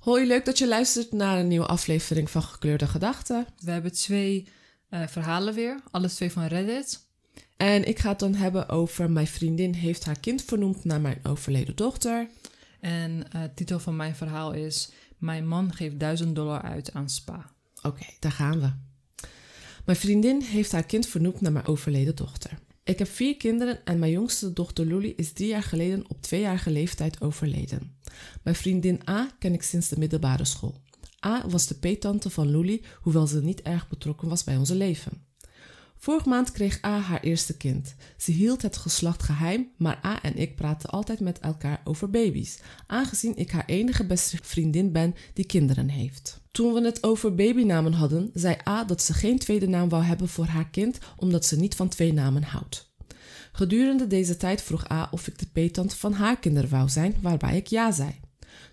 Hoi, leuk dat je luistert naar een nieuwe aflevering van Gekleurde Gedachten. We hebben twee uh, verhalen weer, alle twee van Reddit. En ik ga het dan hebben over mijn vriendin heeft haar kind vernoemd naar mijn overleden dochter. En uh, de titel van mijn verhaal is Mijn man geeft 1000 dollar uit aan spa. Oké, daar gaan we. Mijn vriendin heeft haar kind vernoemd naar mijn overleden dochter. Ik heb vier kinderen en mijn jongste dochter Luli is drie jaar geleden op tweejarige leeftijd overleden. Mijn vriendin A ken ik sinds de middelbare school. A was de peetante van Luli, hoewel ze niet erg betrokken was bij onze leven. Vorige maand kreeg A haar eerste kind. Ze hield het geslacht geheim, maar A en ik praten altijd met elkaar over baby's, aangezien ik haar enige beste vriendin ben die kinderen heeft. Toen we het over babynamen hadden, zei A dat ze geen tweede naam wou hebben voor haar kind, omdat ze niet van twee namen houdt. Gedurende deze tijd vroeg A of ik de peetant van haar kinderen wou zijn, waarbij ik ja zei.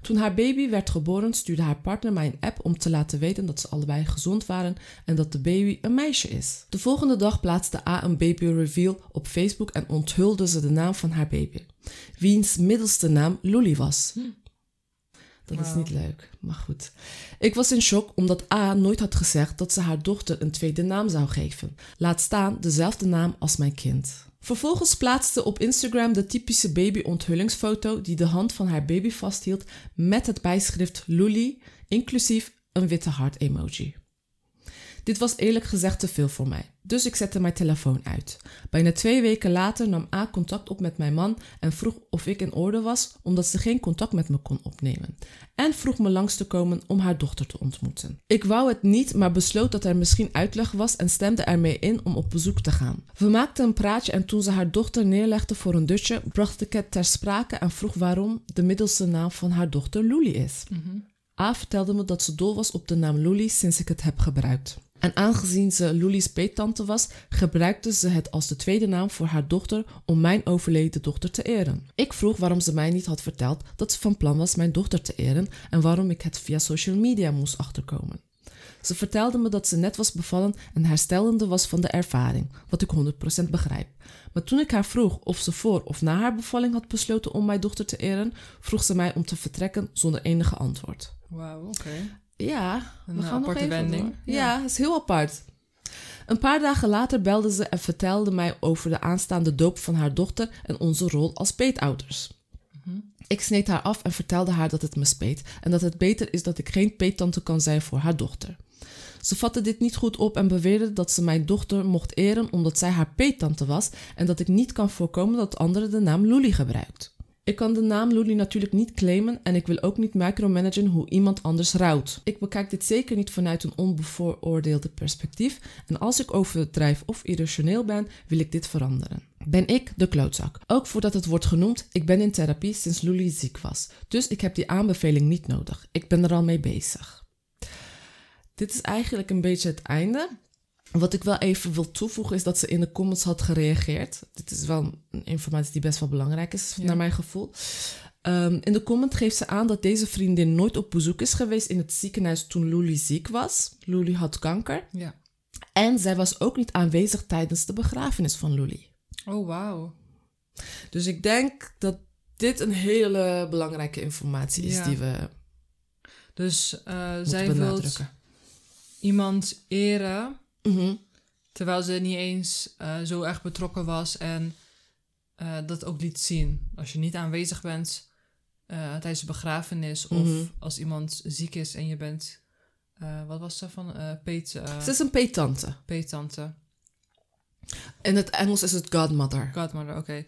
Toen haar baby werd geboren, stuurde haar partner mij een app om te laten weten dat ze allebei gezond waren en dat de baby een meisje is. De volgende dag plaatste A een baby reveal op Facebook en onthulde ze de naam van haar baby, wiens middelste naam Luli was. Hm. Dat is niet leuk, maar goed. Ik was in shock omdat A nooit had gezegd dat ze haar dochter een tweede naam zou geven. Laat staan dezelfde naam als mijn kind. Vervolgens plaatste op Instagram de typische baby-onthullingsfoto die de hand van haar baby vasthield met het bijschrift Luli, inclusief een witte hart-emoji. Dit was eerlijk gezegd te veel voor mij, dus ik zette mijn telefoon uit. Bijna twee weken later nam A contact op met mijn man en vroeg of ik in orde was, omdat ze geen contact met me kon opnemen. En vroeg me langs te komen om haar dochter te ontmoeten. Ik wou het niet, maar besloot dat er misschien uitleg was en stemde ermee in om op bezoek te gaan. We maakten een praatje en toen ze haar dochter neerlegde voor een dutje, bracht ik het ter sprake en vroeg waarom de middelste naam van haar dochter Luli is. A vertelde me dat ze dol was op de naam Luli sinds ik het heb gebruikt. En aangezien ze Luli's peettante was, gebruikte ze het als de tweede naam voor haar dochter om mijn overleden dochter te eren. Ik vroeg waarom ze mij niet had verteld dat ze van plan was mijn dochter te eren en waarom ik het via social media moest achterkomen. Ze vertelde me dat ze net was bevallen en herstellende was van de ervaring, wat ik 100% begrijp. Maar toen ik haar vroeg of ze voor of na haar bevalling had besloten om mijn dochter te eren, vroeg ze mij om te vertrekken zonder enige antwoord. Wauw, oké. Ja, we gaan nog even wending. Ja. ja, is heel apart. Een paar dagen later belde ze en vertelde mij over de aanstaande doop van haar dochter en onze rol als peetouders. Mhm. Ik sneed haar af en vertelde haar dat het me speet en dat het beter is dat ik geen peettante kan zijn voor haar dochter. Ze vatte dit niet goed op en beweerde dat ze mijn dochter mocht eren omdat zij haar peettante was en dat ik niet kan voorkomen dat anderen de naam Luli gebruikt. Ik kan de naam Luli natuurlijk niet claimen en ik wil ook niet micromanagen hoe iemand anders rouwt. Ik bekijk dit zeker niet vanuit een onbevooroordeelde perspectief en als ik overdrijf of irrationeel ben, wil ik dit veranderen. Ben ik de klootzak? Ook voordat het wordt genoemd, ik ben in therapie sinds Luli ziek was. Dus ik heb die aanbeveling niet nodig. Ik ben er al mee bezig. Dit is eigenlijk een beetje het einde. Wat ik wel even wil toevoegen is dat ze in de comments had gereageerd. Dit is wel een informatie die best wel belangrijk is, naar mijn gevoel. Ehm, in de comment geeft ze aan dat deze vriendin nooit op bezoek is geweest in het ziekenhuis toen Luli ziek was. Luli had kanker. Ja. En zij was ook niet aanwezig tijdens de begrafenis van Luli. Oh, wauw. Dus ik denk dat dit een hele belangrijke informatie is die we. Dus uh, zij wil iemand eren Mhm. Terwijl ze niet eens uh, zo erg betrokken was en uh, dat ook liet zien. Als je niet aanwezig bent uh, tijdens de begrafenis of mhm. als iemand ziek is en je bent, wat was ze van? peet, Ze is een peetante. Peetante. In het Engels is het godmother. Godmother, oké. Okay.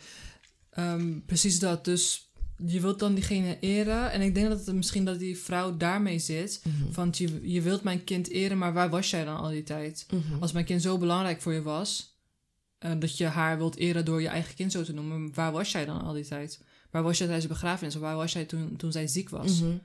Um, ehm, precies dat. Dus je wilt dan diegene eren. En ik denk dat het misschien dat die vrouw daarmee zit. Mm Want je, je wilt mijn kind eren, maar waar was jij dan al die tijd? Mhm. Als mijn kind zo belangrijk voor je was, uh, dat je haar wilt eren door je eigen kind zo te noemen, waar was jij dan al die tijd? Waar was jij tijdens de begrafenis? Of waar was jij toen, toen zij ziek was? Mhm.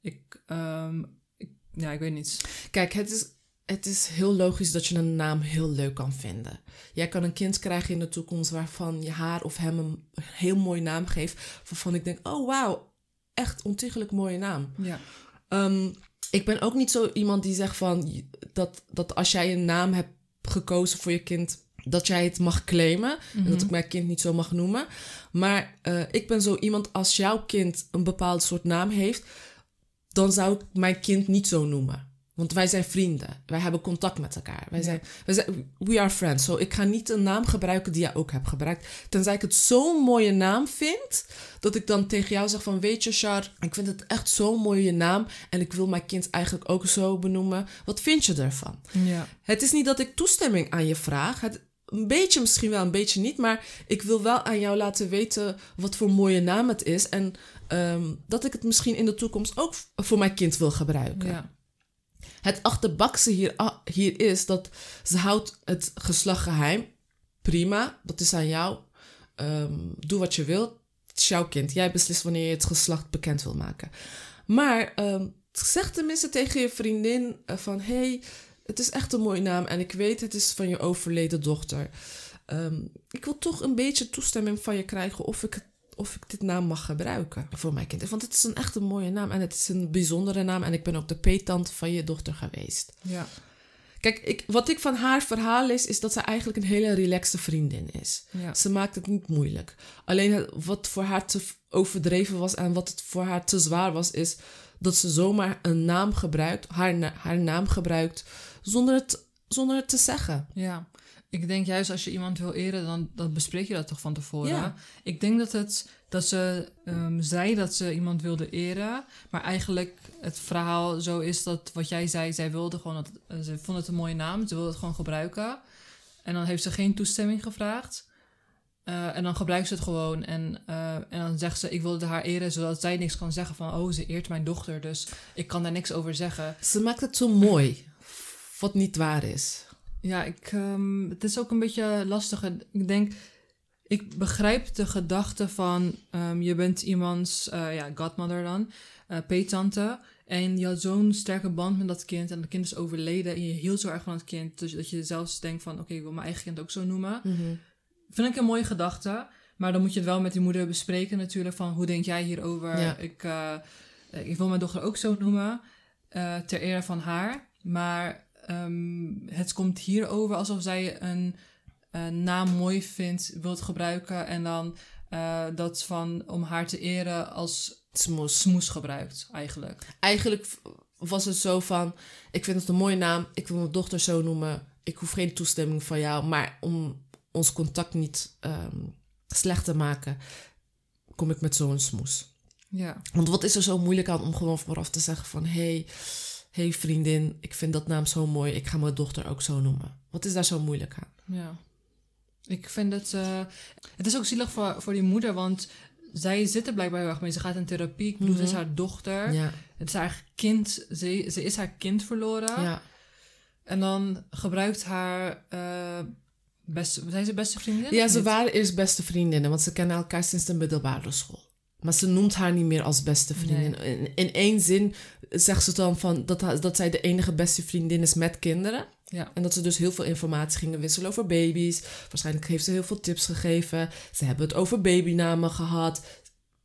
ik, um, ik, ja, ik weet niet. Kijk, het is het is heel logisch dat je een naam heel leuk kan vinden. Jij kan een kind krijgen in de toekomst waarvan je haar of hem een heel mooie naam geeft. Waarvan ik denk, oh wauw, echt ontiegelijk mooie naam. Ja. Ehm, ik ben ook niet zo iemand die zegt van dat, dat als jij een naam hebt gekozen voor je kind, dat jij het mag claimen. En dat mhm. ik mijn kind niet zo mag noemen. Maar uh, ik ben zo iemand als jouw kind een bepaald soort naam heeft dan zou ik mijn kind niet zo noemen. Want wij zijn vrienden. Wij hebben contact met elkaar. Wij zijn, wij zijn, we are friends. So ik ga niet een naam gebruiken die jij ook hebt gebruikt. Tenzij ik het zo'n mooie naam vind. Dat ik dan tegen jou zeg van... Weet je, Char, ik vind het echt zo'n mooie naam. En ik wil mijn kind eigenlijk ook zo benoemen. Wat vind je ervan? Ja. Het is niet dat ik toestemming aan je vraag. Het, een beetje misschien wel, een beetje niet. Maar ik wil wel aan jou laten weten wat voor mooie naam het is. En ehm, dat ik het misschien in de toekomst ook voor mijn kind wil gebruiken. Ja. Het achterbakse hier, ah, hier is dat ze houdt het geslacht geheim. Prima, dat is aan jou. Ehm, doe wat je wilt. Het is jouw kind. Jij beslist wanneer je het geslacht bekend wil maken. Maar ehm, zeg tenminste tegen je vriendin eh, van... hey, het is echt een mooie naam en ik weet het is van je overleden dochter. Ehm, ik wil toch een beetje toestemming van je krijgen of ik, of ik dit naam mag gebruiken voor mijn kind. Want het is een echt een mooie naam en het is een bijzondere naam. En ik ben ook de peetant van je dochter geweest. Ja. Kijk, ik, wat ik van haar verhaal is, is dat ze eigenlijk een hele relaxte vriendin is. Ja. Ze maakt het niet moeilijk. Alleen wat voor haar te overdreven was en wat het voor haar te zwaar was, is dat ze zomaar een naam gebruikt, haar, haar naam gebruikt, zonder het, zonder het te zeggen. Ja, ik denk juist als je iemand wil eren, dan, dan bespreek je dat toch van tevoren. Ja. Ik denk dat, het, dat ze ehm, zei dat ze iemand wilde eren, maar eigenlijk het verhaal zo is dat wat jij zei, zij wilde gewoon, dat, eh, ze vond het een mooie naam, ze wilde het gewoon gebruiken. En dan heeft ze geen toestemming gevraagd. Eh, en dan gebruikt ze het gewoon en, eh, en dan zegt ze, ik wilde haar eren, zodat zij niks kan zeggen van, oh, ze eert mijn dochter, dus ik kan daar niks over zeggen. Ze maakt het zo mooi, wat niet waar is. Ja, ik, ehm, het is ook een beetje lastig. Ik denk, ik begrijp de gedachte van ehm, je bent iemands eh, ja, godmother dan, peetante. En je had zo'n sterke band met dat kind en dat kind is overleden en je hield zo erg van het kind. Dus dat je zelfs denkt van, oké, ik wil mijn eigen kind ook zo noemen. Vind ik een mooie gedachte. Maar dan moet je het wel met die moeder bespreken natuurlijk. Van hoe denk jij hierover? Ja. Ik, eh, ik wil mijn dochter ook zo noemen. ter ere van haar. Maar ehm, het komt hierover alsof zij een, naam mooi vindt, wilt gebruiken. En dan eh, dat van om haar te eren als Smoes. smoes gebruikt eigenlijk. Eigenlijk was het zo van, ik vind het een mooie naam, ik wil mijn dochter zo noemen, ik hoef geen toestemming van jou, maar om ons contact niet ehm, slecht te maken, kom ik met zo'n smoes. Ja, Want wat is er zo moeilijk aan om gewoon vooraf te zeggen van... hey, hey vriendin, ik vind dat naam zo mooi. Ik ga mijn dochter ook zo noemen. Wat is daar zo moeilijk aan? ja. Ik vind het... het is ook zielig voor, voor die moeder, want... Zij zit er blijkbaar heel erg mee. Ze gaat in therapie. Ik bedoel, is Mhm. haar dochter. Ja, Het is haar kind. Ze, ze is haar kind verloren. ja. En dan gebruikt haar uh, beste... Zijn ze beste vriendin? ja ze waren eerst beste vriendinnen, want ze kennen elkaar sinds de middelbare school. Maar ze noemt haar niet meer als beste vriendin. In, in één zin zegt ze dan van dat, dat zij de enige beste vriendin is met kinderen. Ja. En dat ze dus heel veel informatie gingen wisselen over baby's. Waarschijnlijk heeft ze heel veel tips gegeven. Ze hebben het over babynamen gehad.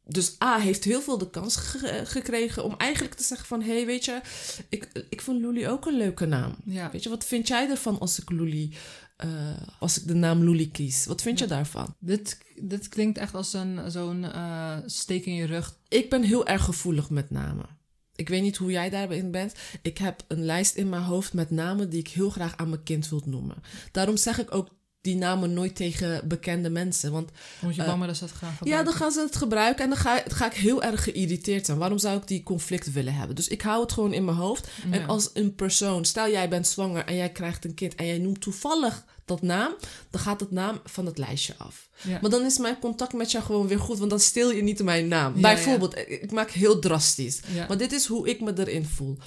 Dus A heeft heel veel de kans ge- gekregen om eigenlijk te zeggen van... hé, hey, weet je, ik, ik vond Luli ook een leuke naam. Ja. Weet je, wat vind jij ervan als ik Luli... eh, als ik de naam Luli kies? Wat vind je daarvan? Dit, dit klinkt echt als een, zo'n eh, steek in je rug. Ik ben heel erg gevoelig met namen. Ik weet niet hoe jij daarin bent. Ik heb een lijst in mijn hoofd met namen die ik heel graag aan mijn kind wil noemen. Daarom zeg ik ook die namen nooit tegen bekende mensen. Want Moet je Eh, bang maar dat ze dat gaan ja, gebruiken. dan gaan ze het gebruiken en dan ga, ga ik heel erg geïrriteerd zijn. Waarom zou ik die conflict willen hebben? Dus ik hou het gewoon in mijn hoofd. En Ja. als een persoon, stel jij bent zwanger en jij krijgt een kind en jij noemt toevallig dat naam, dan gaat het naam van het lijstje af. Ja. Maar dan is mijn contact met jou gewoon weer goed, want dan steel je niet mijn naam. Ja, Bijvoorbeeld, ik maak heel drastisch. Maar dit is hoe ik me erin voel.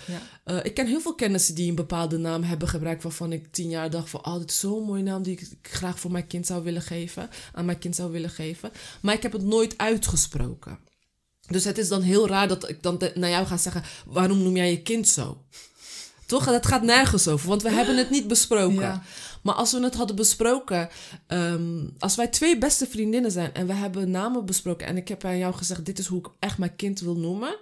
Eh, ik ken heel veel kennissen die een bepaalde naam hebben gebruikt... waarvan ik tien jaar dacht van... oh, dit is zo'n mooie naam die ik graag voor mijn kind zou willen geven. Aan mijn kind zou willen geven. Maar ik heb het nooit uitgesproken. Dus het is dan heel raar dat ik dan naar jou ga zeggen... waarom noem jij je kind zo? Toch? Dat gaat nergens over, want we hebben het niet besproken. Maar als we het hadden besproken, ehm, als wij twee beste vriendinnen zijn en we hebben namen besproken en ik heb aan jou gezegd: dit is hoe ik echt mijn kind wil noemen.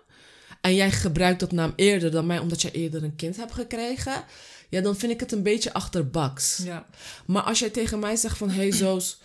En jij gebruikt dat naam eerder dan mij omdat jij eerder een kind hebt gekregen. Ja, dan vind ik het een beetje achterbaks. Ja. Maar als jij tegen mij zegt van... hey Zoos,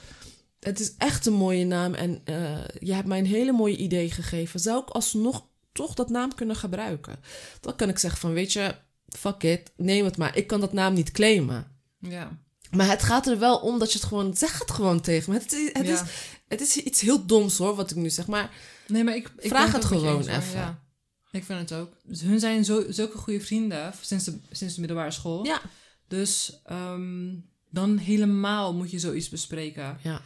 het is echt een mooie naam... en eh, je hebt mij een hele mooie idee gegeven... zou ik alsnog toch dat naam kunnen gebruiken. Dan kan ik zeggen van, weet je, fuck it, neem het maar. Ik kan dat naam niet claimen. Ja. Maar het gaat er wel om dat je het gewoon... Zeg het gewoon tegen me. Het, is- het, Ja. is, het is iets heel doms hoor, wat ik nu zeg. Maar Nee, maar ik, ik Vraag het gewoon eens, even. Ja. Ik vind het ook. Dus hun zijn zo, zulke goede vrienden sinds de, sinds de middelbare school. ja. Dus ehm, dan helemaal moet je zoiets bespreken. Ja.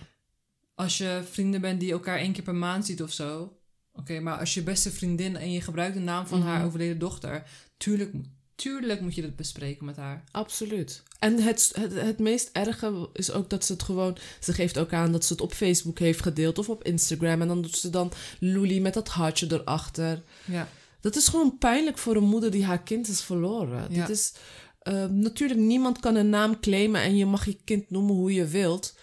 Als je vrienden bent die elkaar één keer per maand ziet of zo. Oké, maar als je beste vriendin en je gebruikt de naam van Mhm. haar overleden dochter. Tuurlijk, tuurlijk moet je dat bespreken met haar. Absoluut. En het, het, het meest erge is ook dat ze het gewoon... Ze geeft ook aan dat ze het op Facebook heeft gedeeld of op Instagram. En dan doet ze dan Luli met dat hartje erachter. Ja. Dat is gewoon pijnlijk voor een moeder die haar kind is verloren. Ja. Dit is, eh, natuurlijk, niemand kan een naam claimen en je mag je kind noemen hoe je wilt.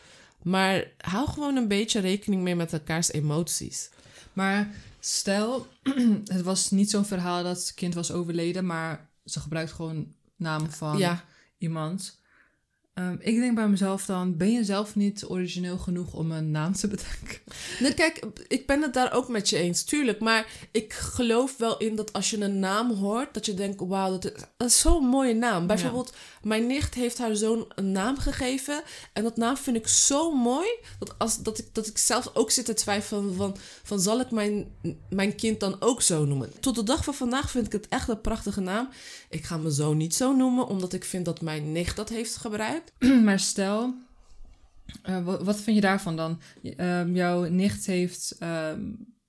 Maar hou gewoon een beetje rekening mee met elkaars emoties. Maar stel, het was niet zo'n verhaal dat het kind was overleden, maar ze gebruikt gewoon naam van Ja, iemand. Ehm, ik denk bij mezelf dan, ben je zelf niet origineel genoeg om een naam te bedenken? Nee, kijk, ik ben het daar ook met je eens, tuurlijk. Maar ik geloof wel in dat als je een naam hoort, dat je denkt, wauw, dat is, zo'n mooie naam. Bijvoorbeeld, mijn nicht heeft haar zoon een naam gegeven. En dat naam vind ik zo mooi, dat, als, dat, ik, dat ik zelf ook zit te twijfelen van, van zal ik mijn, mijn kind dan ook zo noemen? Tot de dag van vandaag vind ik het echt een prachtige naam. Ik ga mijn zoon niet zo noemen, omdat ik vind dat mijn nicht dat heeft gebruikt. maar stel, eh, wat, vind je daarvan dan? Ehm, jouw nicht heeft, ehm,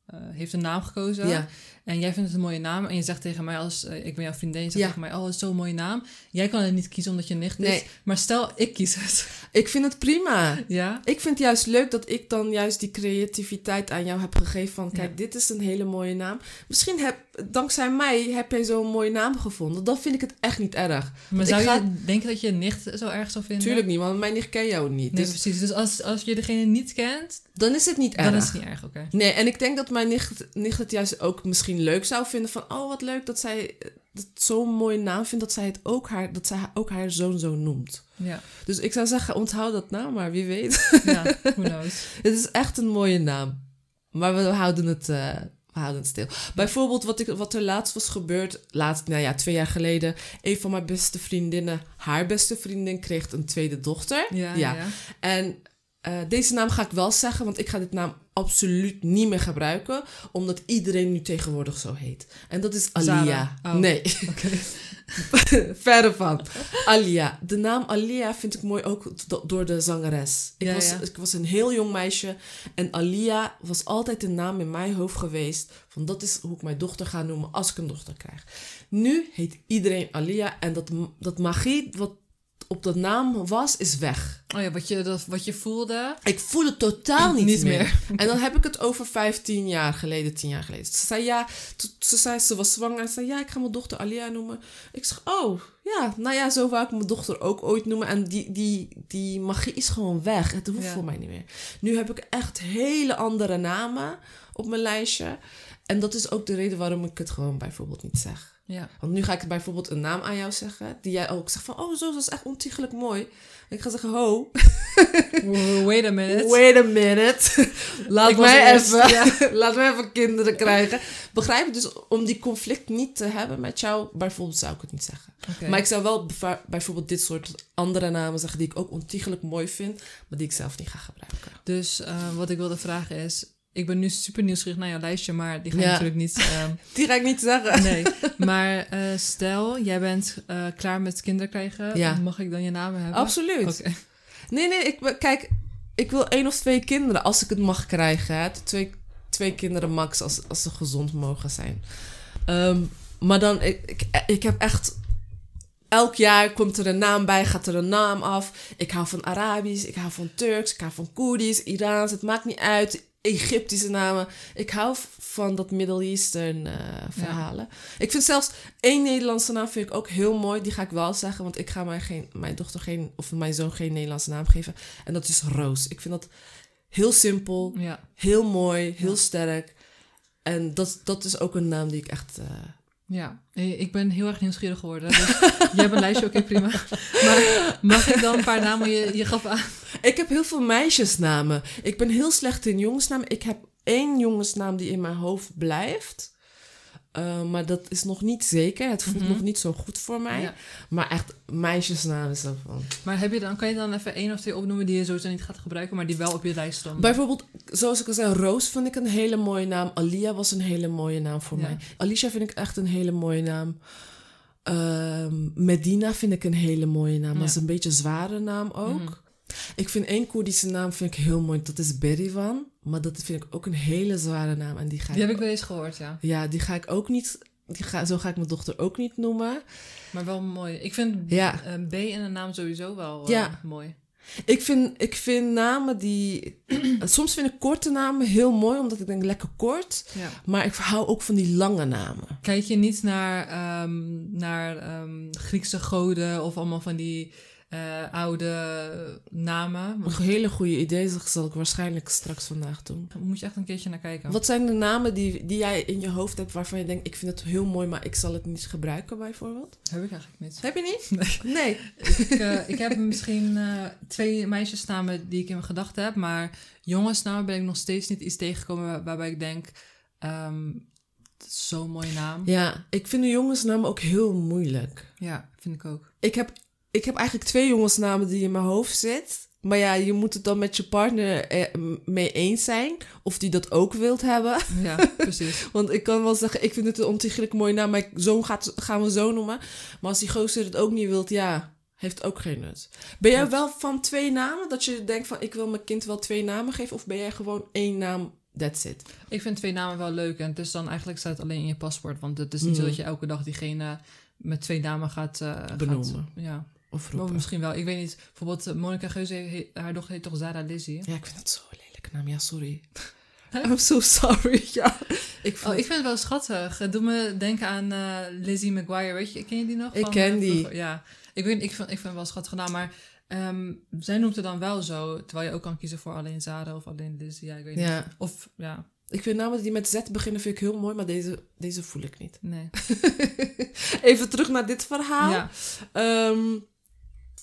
eh, heeft een naam gekozen. Ja. En jij vindt het een mooie naam. En je zegt tegen mij, als eh, ik ben jouw vriendin, je zegt Ja. tegen mij, oh, dat is zo'n mooie naam. Jij kan het niet kiezen omdat je nicht is. Nee. Maar stel, ik kies het. Ik vind het prima. ja? Ik vind het juist leuk dat ik dan juist die creativiteit aan jou heb gegeven. Van kijk, Ja. dit is een hele mooie naam. Misschien heb, dankzij mij heb jij zo'n mooie naam gevonden. Dan vind ik het echt niet erg. Maar zou ga- je denken dat je nicht zo erg zou vinden? Tuurlijk niet, want mijn nicht ken jou niet. Nee, dus precies. Dus als, als je degene niet kent, dan is het niet erg. dan is het niet erg, oké. Nee, en ik denk dat mijn nicht, nicht het juist ook misschien leuk zou vinden. Van, oh wat leuk dat zij eh, dat zo'n mooie naam vindt. Dat zij, het ook haar, dat zij ook haar zoon zo noemt. Ja, Dus ik zou zeggen, onthoud dat naam maar, wie weet. ja, who knows. Het is echt een mooie naam. Maar we houden het, eh, we houden het stil. Bijvoorbeeld wat, ik, wat er laatst was gebeurd. Laatst, nou ja, twee jaar geleden. Een van mijn beste vriendinnen, haar beste vriendin, kreeg een tweede dochter. Ja, ja. Ja. En eh, deze naam ga ik wel zeggen, want ik ga dit naam absoluut niet meer gebruiken. Omdat iedereen nu tegenwoordig zo heet. En dat is Alia. Oh. Nee, verre van. Alia. De naam Alia vind ik mooi ook do- door de zangeres. Ik, Ja, was, ja. ik was een heel jong meisje. En Alia was altijd een naam in mijn hoofd geweest. Van dat is hoe ik mijn dochter ga noemen als ik een dochter krijg. Nu heet iedereen Alia. En dat, dat magie wat op dat naam was, is weg. Oh ja, wat je, dat, wat je voelde. Ik voel het totaal niet, Niet meer. meer. En dan heb ik het over 15 jaar geleden, 10 jaar geleden. Ze zei ja, ze zei ze was zwanger. Ze zei ja, ik ga mijn dochter Alia noemen. Ik zeg oh, ja, nou ja, zo wou ik mijn dochter ook ooit noemen. En die, die, die magie is gewoon weg. Het hoeft Ja. voor mij niet meer. Nu heb ik echt hele andere namen op mijn lijstje. En dat is ook de reden waarom ik het gewoon bijvoorbeeld niet zeg. Ja. Want nu ga ik bijvoorbeeld een naam aan jou zeggen, die jij ook zegt van, oh zo, dat is echt ontiegelijk mooi. En ik ga zeggen, ho, Wait a minute. Wait a minute. Laat Ik mij even, laat mij even kinderen krijgen. Begrijp je? Dus om die conflict niet te hebben met jou, bijvoorbeeld zou ik het niet zeggen. Maar ik zou wel bijvoorbeeld dit soort andere namen zeggen die ik ook ontiegelijk mooi vind, maar die ik zelf niet ga gebruiken. Dus eh, wat ik wilde vragen is... Ik ben nu super nieuwsgierig naar jouw lijstje, maar die ga je Ja. natuurlijk niet... ehm, Die ga ik niet zeggen. nee, maar eh, stel, jij bent eh, klaar met kinderen krijgen. Ja. Mag ik dan je naam hebben? Absoluut. Oké. Nee, nee, ik, kijk, ik wil één of twee kinderen als ik het mag krijgen. Hè. Twee, twee kinderen max als, als ze gezond mogen zijn. Ehm, maar dan, ik, ik, ik heb echt... Elk jaar komt er een naam bij, gaat er een naam af. Ik hou van Arabisch, ik hou van Turks, ik hou van Koerdisch, Iraans. Het maakt niet uit. Egyptische namen. Ik hou van dat Middle Eastern eh, verhalen. Ik vind zelfs één Nederlandse naam vind ik ook heel mooi. Die ga ik wel zeggen, want ik ga mijn, geen, mijn dochter geen, of mijn zoon geen Nederlandse naam geven. En dat is Roos. Ik vind dat heel simpel, Ja. heel mooi, heel Ja. sterk. En dat, dat is ook een naam die ik echt... eh, Ja, Eh, ik ben heel erg nieuwsgierig geworden. Dus jij hebt een lijstje, oké, prima. Maar mag ik dan een paar namen? Je, je gaf aan. Ik heb heel veel meisjesnamen. Ik ben heel slecht in jongensnamen. Ik heb één jongensnaam die in mijn hoofd blijft. Eh, maar dat is nog niet zeker. Het voelt Mhm. nog niet zo goed voor mij. Ja. Maar echt, meisjesnaam is er van. Maar heb je dan, kan je dan even één of twee opnoemen die je sowieso niet gaat gebruiken, maar die wel op je lijst stonden? Bijvoorbeeld, zoals ik al zei, Roos vind ik een hele mooie naam. Alia was een hele mooie naam voor Ja. mij. Alicia vind ik echt een hele mooie naam. Ehm, Medina vind ik een hele mooie naam. Ja. Dat is een beetje een zware naam ook. Mhm. Ik vind één Koerdische naam vind ik heel mooi. Dat is Berivan. Maar dat vind ik ook een hele zware naam. En die ga Die ik, heb ik wel eens gehoord, ja. Ja, die ga ik ook niet... Die ga, zo ga ik mijn dochter ook niet noemen. Maar wel mooi. Ik vind Ja. een B in een naam sowieso wel eh, Ja. mooi. Ik vind, ik vind namen die... soms vind ik korte namen heel mooi, omdat ik denk lekker kort. Ja. Maar ik hou ook van die lange namen. Kijk je niet naar, ehm, naar ehm, Griekse goden of allemaal van die eh, oude namen? Een hele goede idee, dat zal ik waarschijnlijk straks vandaag doen. Daar moet je echt een keertje naar kijken. Wat zijn de namen die, die jij in je hoofd hebt waarvan je denkt... ik vind het heel mooi, maar ik zal het niet gebruiken bijvoorbeeld? Heb ik eigenlijk niet. Heb je niet? Nee. Nee. ik, eh, ik heb misschien eh, twee meisjesnamen die ik in mijn gedachten heb, maar jongensnamen ben ik nog steeds niet iets tegengekomen waar- waarbij ik denk, ehm, zo'n mooie naam. Ja, ik vind de jongensnamen ook heel moeilijk. Ja, vind ik ook. Ik heb, ik heb eigenlijk twee jongensnamen die in mijn hoofd zitten. Maar ja, je moet het dan met je partner eh, mee eens zijn. Of die dat ook wilt hebben. Ja, precies. Want ik kan wel zeggen, ik vind het een ontiegelijk mooie naam. Maar zoon gaat, gaan we zo noemen. Maar als die gozer het ook niet wilt, ja, heeft ook geen nut. Ben jij wel van twee namen? Dat je denkt van, ik wil mijn kind wel twee namen geven? Of ben jij gewoon één naam, that's it? Ik vind twee namen wel leuk en het is dan eigenlijk staat het alleen in je paspoort, want het is niet zo Mhm. dat je elke dag diegene met twee namen gaat eh, Benoemen. Gaat, ja, Of roepen? misschien wel. Ik weet niet. Bijvoorbeeld eh, Monica Geuze, he- haar dochter heet toch Zara Lizzie? Ja, ik vind het zo'n lelijke naam. Ja, sorry. I'm so sorry. Ja, ik vind Oh, ik vind het wel schattig. Het doet me denken aan eh, Lizzie McGuire. Weet je, ken je die nog? Ik van, ken eh, die. Ja, ik, weet, ik, vind, ik vind het wel schattig gedaan, maar ehm, zij noemt het dan wel zo. Terwijl je ook kan kiezen voor alleen Zara of alleen Lizzie. Ja, ik weet niet. Of, ja, ik vind namen die met Z beginnen vind ik heel mooi, maar deze, deze voel ik niet. nee. Even terug naar dit verhaal. Ja, Ehm,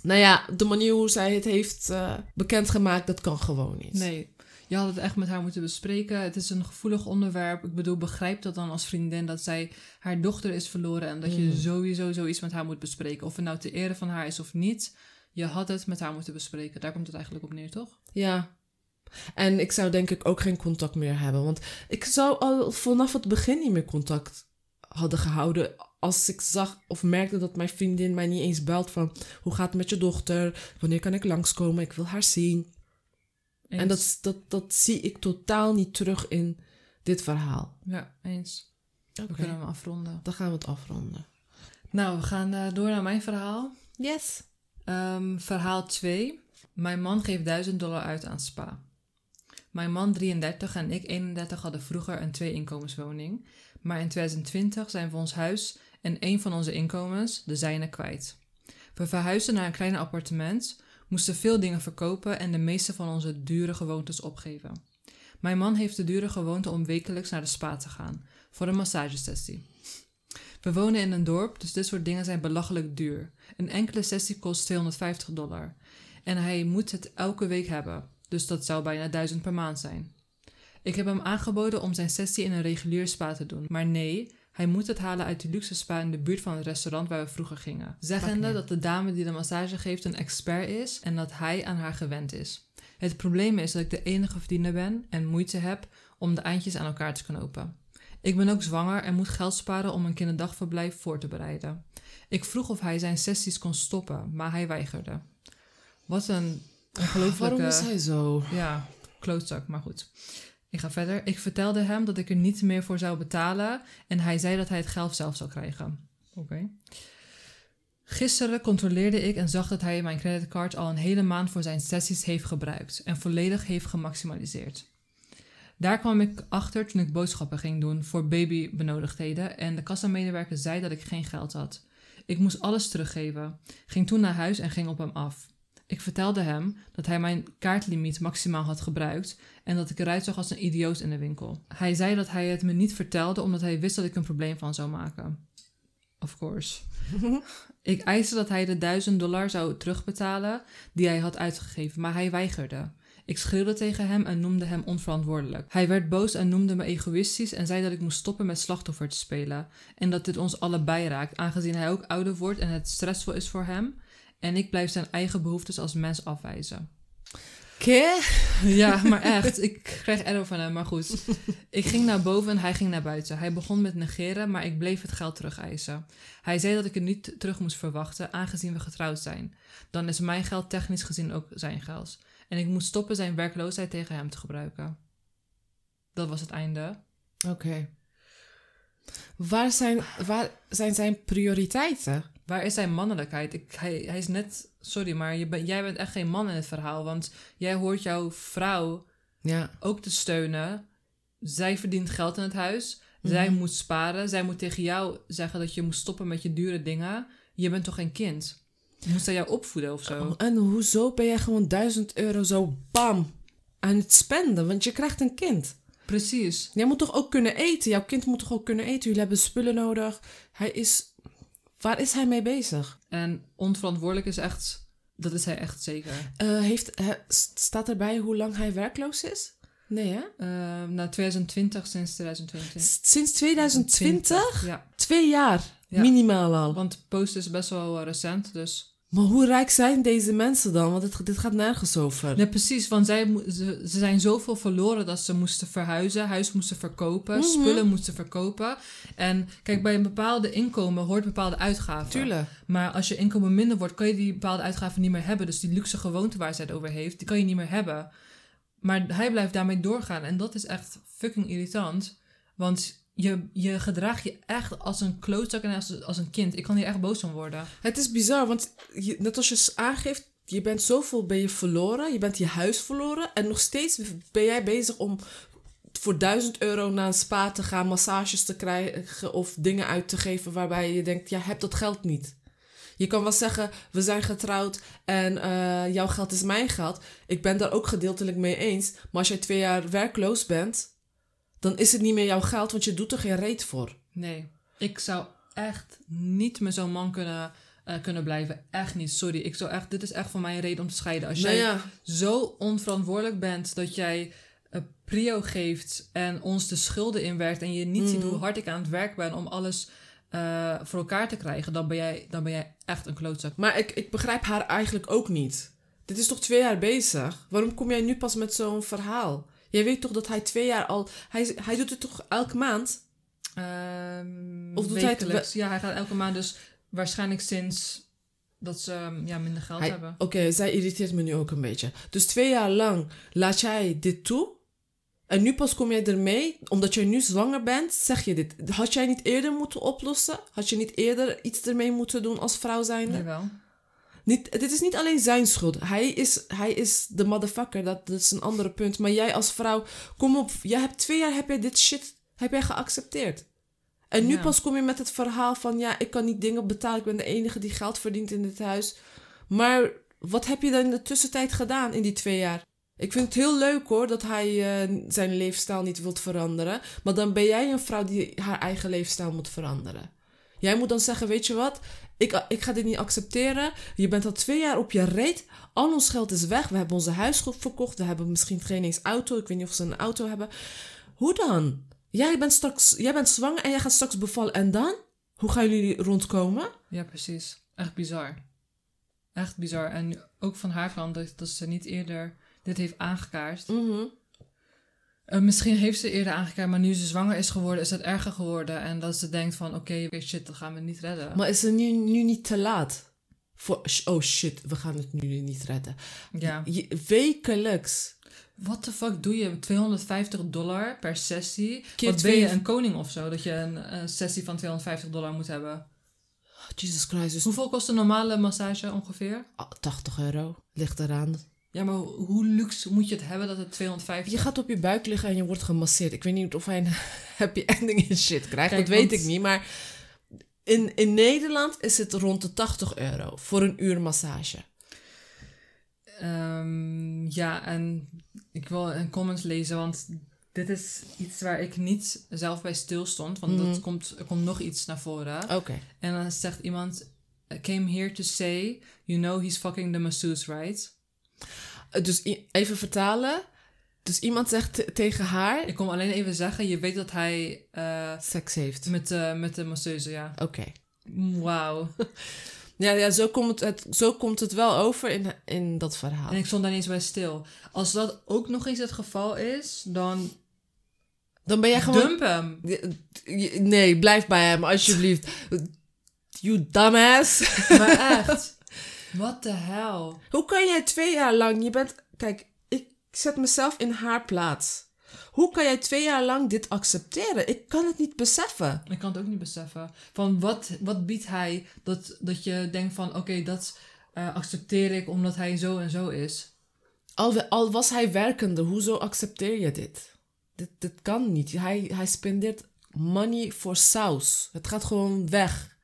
nou ja, de manier hoe zij het heeft eh, bekendgemaakt, dat kan gewoon niet. nee. Je had het echt met haar moeten bespreken. Het is een gevoelig onderwerp. Ik bedoel, begrijp dat dan als vriendin dat zij haar dochter is verloren en dat je Mm. sowieso zoiets met haar moet bespreken. Of het nou ter ere van haar is of niet. Je had het met haar moeten bespreken. Daar komt het eigenlijk op neer, toch? Ja. En ik zou denk ik ook geen contact meer hebben. Want ik zou al vanaf het begin niet meer contact hadden gehouden. Als ik zag of merkte dat mijn vriendin mij niet eens belt van... Hoe gaat het met je dochter? Wanneer kan ik langskomen? Ik wil haar zien. En dat, dat, dat zie ik totaal niet terug in dit verhaal. Ja, eens. We kunnen hem afronden. dan gaan we het afronden. Nou, we gaan eh, door naar mijn verhaal. Yes. Ehm, verhaal 2. Mijn man geeft 1000 dollar uit aan spa. Mijn man 33 en ik 31 hadden vroeger een twee-inkomenswoning. Maar in 2020 zijn we ons huis en één van onze inkomens, de zijne, kwijt. We verhuisden naar een klein appartement, moesten veel dingen verkopen en de meeste van onze dure gewoontes opgeven. Mijn man heeft de dure gewoonte om wekelijks naar de spa te gaan, voor een massagesessie. We wonen in een dorp, dus dit soort dingen zijn belachelijk duur. Een enkele sessie kost 250 dollar. En hij moet het elke week hebben, dus dat zou bijna 1000 per maand zijn. Ik heb hem aangeboden om zijn sessie in een regulier spa te doen, maar nee, hij moet het halen uit die luxe spa in de buurt van het restaurant waar we vroeger gingen. Zeggende dat de dame die de massage geeft een expert is en dat hij aan haar gewend is. Het probleem is dat ik de enige verdiener ben en moeite heb om de eindjes aan elkaar te knopen. Ik ben ook zwanger en moet geld sparen om een kinderdagverblijf voor te bereiden. Ik vroeg of hij zijn sessies kon stoppen, maar hij weigerde. Wat een ongelooflijke... Waarom is hij zo? Ja, klootzak, maar goed. Ik ga verder. Ik vertelde hem dat ik er niet meer voor zou betalen en hij zei dat hij het geld zelf zou krijgen. Oké. Gisteren controleerde ik en zag dat hij mijn creditcard al een hele maand voor zijn sessies heeft gebruikt en volledig heeft gemaximaliseerd. Daar kwam ik achter toen ik boodschappen ging doen voor babybenodigdheden en de kassamedewerker zei dat ik geen geld had. Ik moest alles teruggeven, ging toen naar huis en ging op hem af. Ik vertelde hem dat hij mijn kaartlimiet maximaal had gebruikt en dat ik eruit zag als een idioot in de winkel. Hij zei dat hij het me niet vertelde omdat hij wist dat ik een probleem van zou maken. Of course. Ik eiste dat hij de 1000 dollar zou terugbetalen die hij had uitgegeven, maar hij weigerde. Ik schreeuwde tegen hem en noemde hem onverantwoordelijk. Hij werd boos en noemde me egoïstisch en zei dat ik moest stoppen met slachtoffer te spelen. En dat dit ons allebei raakt, aangezien hij ook ouder wordt en het stressvol is voor hem. En ik blijf zijn eigen behoeftes als mens afwijzen. Ke? Ja, maar echt. Ik kreeg error van hem, maar goed. Ik ging naar boven en hij ging naar buiten. Hij begon met negeren, maar ik bleef het geld terugeisen. Hij zei dat ik het niet terug moest verwachten, aangezien we getrouwd zijn. Dan is mijn geld technisch gezien ook zijn geld. En ik moest stoppen zijn werkloosheid tegen hem te gebruiken. Dat was het einde. Oké. Waar, zijn, waar zijn zijn prioriteiten? Waar is zijn mannelijkheid? Ik, hij, hij is net... Sorry, maar je ben, jij bent echt geen man in het verhaal. Want jij hoort jouw vrouw Ja. ook te steunen. Zij verdient geld in het huis. Zij moet sparen. Zij moet tegen jou zeggen dat je moet stoppen met je dure dingen. Je bent toch geen kind? Moest hij jou opvoeden of zo? En hoezo ben jij gewoon 1000 euro zo bam aan het spenden? Want je krijgt een kind. Precies. Jij moet toch ook kunnen eten? Jouw kind moet toch ook kunnen eten? Jullie hebben spullen nodig. Hij is... Waar is hij mee bezig? En onverantwoordelijk is echt... Dat is hij echt zeker. Eh, heeft, he- staat erbij hoe lang hij werkloos is? Nee, hè? Eh, na 2020, sinds 2020. S- Sinds 2020? Ja, Twee jaar. Ja. Minimaal al. want post is best wel eh, recent, dus... Maar hoe rijk zijn deze mensen dan? Want het, dit gaat nergens over. Nee, precies, want zij, ze, ze zijn zoveel verloren dat ze moesten verhuizen, huis moesten verkopen, Mhm. spullen moesten verkopen. En kijk, bij een bepaalde inkomen hoort bepaalde uitgaven. Tuurlijk. Maar als je inkomen minder wordt, kan je die bepaalde uitgaven niet meer hebben. Dus die luxe gewoonte waar zij het over heeft, die kan je niet meer hebben. Maar hij blijft daarmee doorgaan. En dat is echt fucking irritant. Want je, je gedraagt je echt als een klootzak en als, als een kind. Ik kan hier echt boos van worden. Het is bizar, want net als je aangeeft, je bent zoveel ben je verloren. Je bent je huis verloren. En nog steeds ben jij bezig om voor 1000 euro naar een spa te gaan, massages te krijgen of dingen uit te geven waarbij je denkt, ja, heb dat geld niet. Je kan wel zeggen, we zijn getrouwd en eh, jouw geld is mijn geld. Ik ben daar ook gedeeltelijk mee eens. Maar als jij twee jaar werkloos bent, dan is het niet meer jouw geld, want je doet er geen reet voor. Nee, ik zou echt niet met zo'n man kunnen, eh, kunnen blijven. Echt niet, sorry. Ik zou echt, dit is echt voor mij een reden om te scheiden. Als Nou jij ja, zo onverantwoordelijk bent dat jij een prio geeft en ons de schulden inwerkt en je niet ziet Mhm. hoe hard ik aan het werk ben om alles eh, voor elkaar te krijgen, dan ben jij, dan ben jij echt een klootzak. Maar ik, ik begrijp haar eigenlijk ook niet. Dit is toch twee jaar bezig? Waarom kom jij nu pas met zo'n verhaal? Jij weet toch dat hij twee jaar al... Hij, hij doet het toch elke maand? Ehm, Of doet hij het. Ja, hij gaat elke maand dus waarschijnlijk sinds dat ze ehm, ja, minder geld Hij- hebben. Oké, zij irriteert me nu ook een beetje. Dus twee jaar lang laat jij dit toe. En nu pas kom jij ermee, omdat jij nu zwanger bent, zeg je dit. Had jij niet eerder moeten oplossen? Had je niet eerder iets ermee moeten doen als vrouw zijnde? Jawel. Niet, dit is niet alleen zijn schuld. Hij is, hij is de motherfucker. Dat, dat is een andere punt. Maar jij als vrouw, kom op. Jij hebt twee jaar heb jij dit shit heb jij geaccepteerd. En nu Ja. pas kom je met het verhaal van... Ja, ik kan niet dingen betalen. Ik ben de enige die geld verdient in dit huis. Maar wat heb je dan in de tussentijd gedaan in die twee jaar? Ik vind het heel leuk hoor dat hij eh, zijn leefstijl niet wilt veranderen. Maar dan ben jij een vrouw die haar eigen leefstijl moet veranderen. Jij moet dan zeggen, weet je wat? Ik, ik ga dit niet accepteren. Je bent al twee jaar op je reet. Al ons geld is weg. We hebben onze huis verkocht. We hebben misschien geen eens auto. Ik weet niet of ze een auto hebben. Hoe dan? Jij bent, straks, jij bent zwanger en jij gaat straks bevallen. En dan? Hoe gaan jullie rondkomen? Ja, precies. Echt bizar. Echt bizar. En ook van haar kant dat, dat ze niet eerder dit heeft aangekaart. Mhm. Eh, misschien heeft ze eerder aangekaart, maar nu ze zwanger is geworden, is het erger geworden. En dat ze denkt van, oké, shit, dat gaan we niet redden. Maar is het nu, nu niet te laat? Voor, oh shit, we gaan het nu niet redden. ja. Je- wekelijks. What the fuck doe je? 250 dollar per sessie? Keer Wat ben je, een koning of zo? Dat je een, een sessie van 250 dollar moet hebben. Jesus Christ. Dus, Hoeveel kost een normale massage ongeveer? Ah, 80 euro. Ligt eraan. Ja, maar ho- hoe luxe moet je het hebben dat het 250... Je gaat op je buik liggen en je wordt gemasseerd. Ik weet niet of hij een happy ending in shit krijgt. Kijk, dat weet want- ik niet. Maar in, in Nederland is het rond de 80 euro voor een uur massage. Ehm, ja, en ik wil een comments lezen, want dit is iets waar ik niet zelf bij stilstond. Want Mhm. dat komt, er komt nog iets naar voren. Oké. En dan zegt iemand... I came here to say, you know he's fucking the masseuse, right? Dus i- even vertalen. Dus iemand zegt te- tegen haar... Ik kom alleen even zeggen, je weet dat hij eh, Seks heeft. met, eh, met de masseuse, ja. Oké. Wauw. Ja, ja zo, komt het, zo komt het wel over in, in dat verhaal. En ik stond daar niet eens bij stil. Als dat ook nog eens het geval is, dan Dan ben jij gewoon... dump hem. Nee, blijf bij hem, alsjeblieft. You dumbass. Maar echt. What the hell? Hoe kan jij twee jaar lang... Je bent... Kijk, ik zet mezelf in haar plaats. Hoe kan jij twee jaar lang dit accepteren? Ik kan het niet beseffen. Ik kan het ook niet beseffen. Van wat, wat biedt hij dat, dat je denkt van oké, dat eh, accepteer ik omdat hij zo en zo is. Al, al was hij werkende, hoezo accepteer je dit? Dit, dit kan niet. Hij, hij spendeert money voor saus. Het gaat gewoon weg.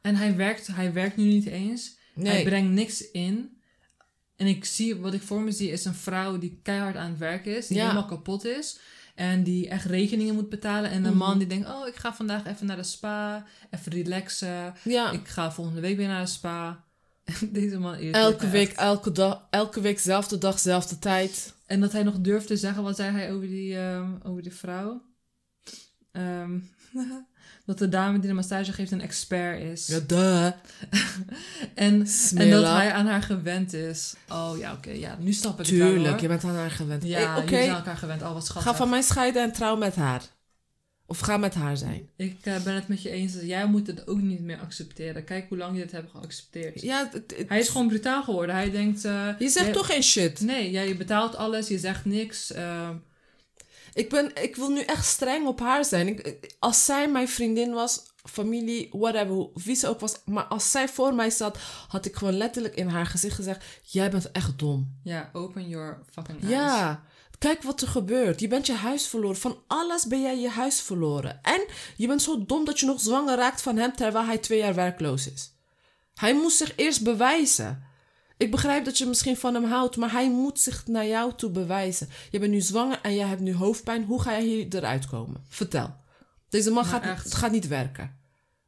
En hij werkt, hij werkt nu niet eens. Nee. Hij brengt niks in. En ik zie, wat ik voor me zie, is een vrouw die keihard aan het werk is. Die Ja. helemaal kapot is. En die echt rekeningen moet betalen. En Mhm. een man die denkt, oh, ik ga vandaag even naar de spa. Even relaxen. Ja, Ik ga volgende week weer naar de spa. En deze man elke week, echt. elke dag, elke week, zelfde dag, zelfde tijd. En dat hij nog durft te zeggen, wat zei hij over die, ehm, over die vrouw? Ehm, dat de dame die de massage geeft een expert is. Ja, duh. En, en dat hij aan haar gewend is. Oh ja, oké. ja, nu snap ik het wel Tuurlijk, je bent aan haar gewend. Ja, Eh, jullie Oké, zijn aan elkaar gewend. Oh, wat schattig. ga van mij scheiden en trouw met haar. Of ga met haar zijn. Ik eh, ben het met je eens. Jij moet het ook niet meer accepteren. Kijk hoe lang je dit hebt geaccepteerd. Ja, het- het- Hij is gewoon brutaal geworden. Hij denkt... eh, je zegt jij- toch geen shit. Nee, jij je betaalt alles. Je zegt niks. eh, Ik, ben, ik wil nu echt streng op haar zijn. Ik, als zij mijn vriendin was, familie, whatever, wie ze ook was. Maar als zij voor mij zat, had ik gewoon letterlijk in haar gezicht gezegd: Jij bent echt dom. ja, open your fucking eyes. Ja, kijk wat er gebeurt. Je bent je huis verloren. Van alles ben jij je huis verloren. En je bent zo dom dat je nog zwanger raakt van hem terwijl hij twee jaar werkloos is. Hij moest zich eerst bewijzen. Ik begrijp dat je misschien van hem houdt, maar hij moet zich naar jou toe bewijzen. Je bent nu zwanger en je hebt nu hoofdpijn. Hoe ga je hier eruit komen? Vertel. Deze man Ja, gaat, het gaat niet werken.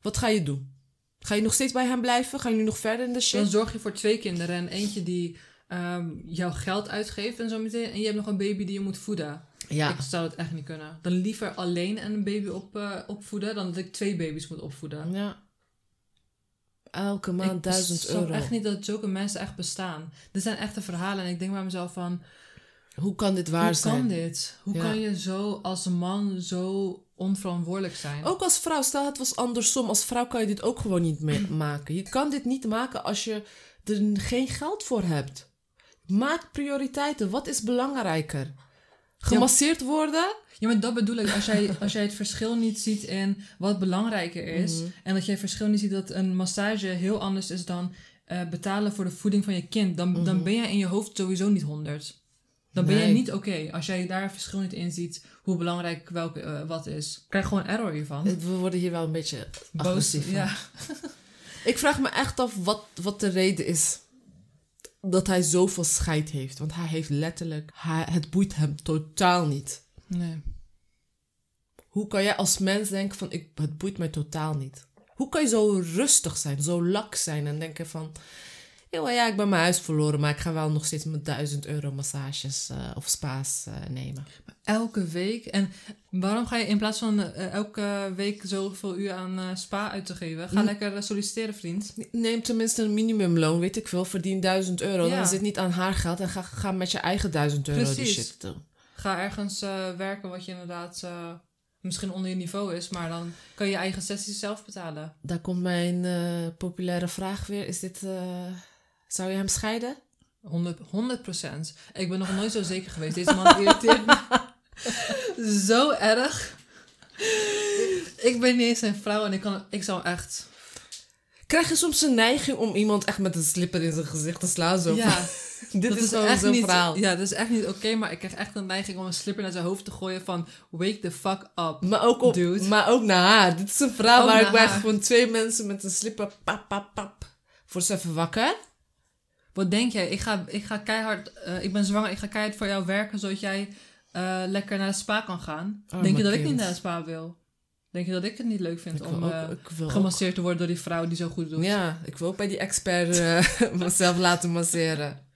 Wat ga je doen? Ga je nog steeds bij hem blijven? Ga je nu nog verder in de shit? Dan zorg je voor twee kinderen. En eentje die ehm, jouw geld uitgeeft en zo meteen. En je hebt nog een baby die je moet voeden. Ja. Ik zou het echt niet kunnen. Dan liever alleen een baby op, eh, opvoeden dan dat ik twee baby's moet opvoeden. ja. Elke maand ik duizend snap euro. echt niet dat zulke mensen echt bestaan. Dit zijn echte verhalen en ik denk bij mezelf van... Hoe kan dit waar hoe zijn? kan dit? Hoe Ja. kan je zo als man zo onverantwoordelijk zijn? Ook als vrouw, stel het was andersom. Als vrouw kan je dit ook gewoon niet mee maken. Je kan dit niet maken als je er geen geld voor hebt. Maak prioriteiten. Wat is belangrijker? Gemasseerd worden? Ja, maar dat bedoel ik. Als jij, als jij het verschil niet ziet in wat belangrijker is... Mhm. en dat jij het verschil niet ziet dat een massage heel anders is dan eh, betalen voor de voeding van je kind... dan, dan ben jij in je hoofd sowieso niet 100. Dan ben jij Mhm. Niet oké. Als jij daar verschil niet in ziet hoe belangrijk welke, eh, wat is. Krijg gewoon error hiervan. We worden hier wel een beetje Boos. Ja. Ik vraag me echt af wat, wat de reden is dat hij zoveel scheid heeft. Want hij heeft letterlijk... Hij, het boeit hem totaal niet. Nee. Hoe kan jij als mens denken van, ik, het boeit mij totaal niet? Hoe kan je zo rustig zijn, zo lak zijn en denken van... "Joh, ja, ik ben mijn huis verloren, maar ik ga wel nog steeds met duizend euro massages eh, of spa's eh, nemen. Elke week. En waarom ga je in plaats van eh, elke week zoveel uur aan spa uit te geven... ga Hm. lekker solliciteren, vriend. Neem tenminste een minimumloon, weet ik veel, verdien duizend euro. Ja. Dan zit niet aan haar geld en ga, ga met je eigen duizend euro die Precies. shit doen. Ga ergens werken wat je inderdaad misschien onder je niveau is... maar dan kan je je eigen sessies zelf betalen. Daar komt mijn populaire vraag weer. Is dit... zou je hem scheiden? 100, 100%. Ik ben nog nooit zo zeker geweest. Deze man irriteert me zo erg. Ik ben niet eens zijn vrouw en ik, kan, ik zou echt... Krijg je soms een neiging om iemand echt met een slipper in zijn gezicht te slaan? Zo Ja, dit dat is gewoon echt zo'n niet, verhaal. Ja, dat is echt niet oké, maar ik krijg echt een neiging om een slipper naar zijn hoofd te gooien van wake the fuck up. Maar ook, op, Dude. maar ook naar haar. Dit is een verhaal Ook waar ik bij gewoon twee mensen met een slipper pap, pap, pap. Voor ze even wakker. Wat denk jij? Ik ga, ik ga keihard, eh, ik ben zwanger, ik ga keihard voor jou werken zodat jij eh, lekker naar de spa kan gaan. Arme denk je dat ik niet naar de spa wil? Denk je dat ik het niet leuk vind om eh, ook, ook- gemasseerd te worden door die vrouw die zo goed doet? Ja, ik wil ook bij die expert mezelf laten masseren.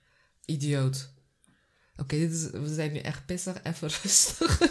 Idioot. Oké, dit is we zijn nu echt pissig. Even rustig.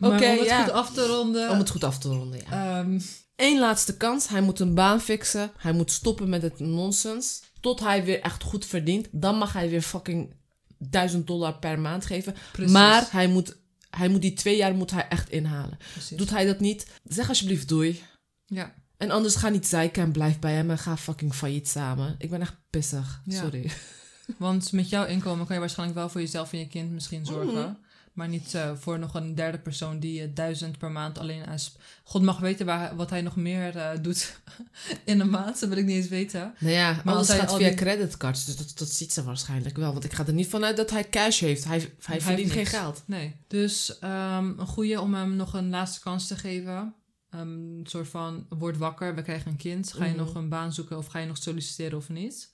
Oké, om het ja. goed af te ronden. Om het goed af te ronden, ja. ehm, Eén laatste kans. Hij moet een baan fixen. Hij moet stoppen met het nonsens. Tot hij weer echt goed verdient. Dan mag hij weer fucking 1000 dollar per maand geven. precies. Maar hij moet, hij moet die twee jaar moet hij echt inhalen. Precies. Doet hij dat niet, zeg alsjeblieft doei. Ja. En anders ga niet zeiken en blijf bij hem en ga fucking failliet samen. Ik ben echt pissig. Ja. Sorry. Want met jouw inkomen kan je waarschijnlijk wel voor jezelf en je kind misschien zorgen. Mhm. Maar niet eh, voor nog een derde persoon die je duizend per maand alleen aan... sp- God mag weten waar, wat hij nog meer eh, doet in een maand. Dat wil ik niet eens weten. Nou ja, als alles gaat via die- creditcards. Dus dat, dat ziet ze waarschijnlijk wel. Want ik ga er niet vanuit dat hij cash heeft. Hij, hij, verdient geen geld. Nee. Dus ehm, een goede om hem nog een laatste kans te geven. Ehm, een soort van, word wakker, we krijgen een kind. Ga je Mhm. nog een baan zoeken of ga je nog solliciteren of niet?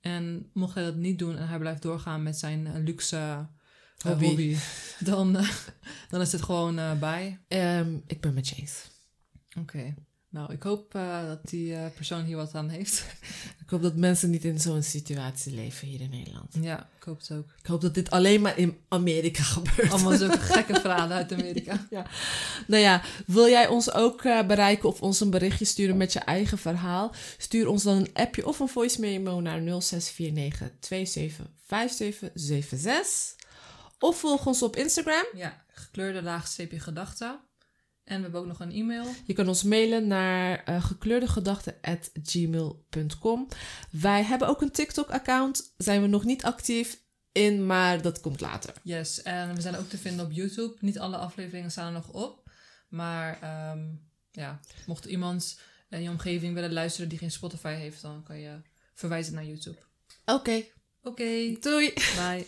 En mocht hij dat niet doen en hij blijft doorgaan met zijn luxe Hobby. hobby, dan, eh, dan is het gewoon eh, bij. Ehm, ik ben met Chase. Oké. Nou, ik hoop eh, dat die persoon hier wat aan heeft. Ik hoop dat mensen niet in zo'n situatie leven hier in Nederland. ja, ik hoop het ook. Ik hoop dat dit alleen maar in Amerika gebeurt. Allemaal zulke gekke verhalen uit Amerika. Nou ja, wil jij ons ook bereiken of ons een berichtje sturen met je eigen verhaal? Stuur ons dan een appje of een voice memo naar 0649 275776. Of volg ons op Instagram. Ja, gekleurde laagstreepje gedachten. En we hebben ook nog een e-mail. Je kan ons mailen naar uh, gekleurdegedachten.gmail.com. Wij hebben ook een TikTok-account. Zijn we nog niet actief in, maar dat komt later. Yes, en we zijn ook te vinden op YouTube. Niet alle afleveringen staan er nog op. Maar ehm, ja, mocht iemand in je omgeving willen luisteren die geen Spotify heeft, dan kan je verwijzen naar YouTube. Oké, Oké, doei! bye.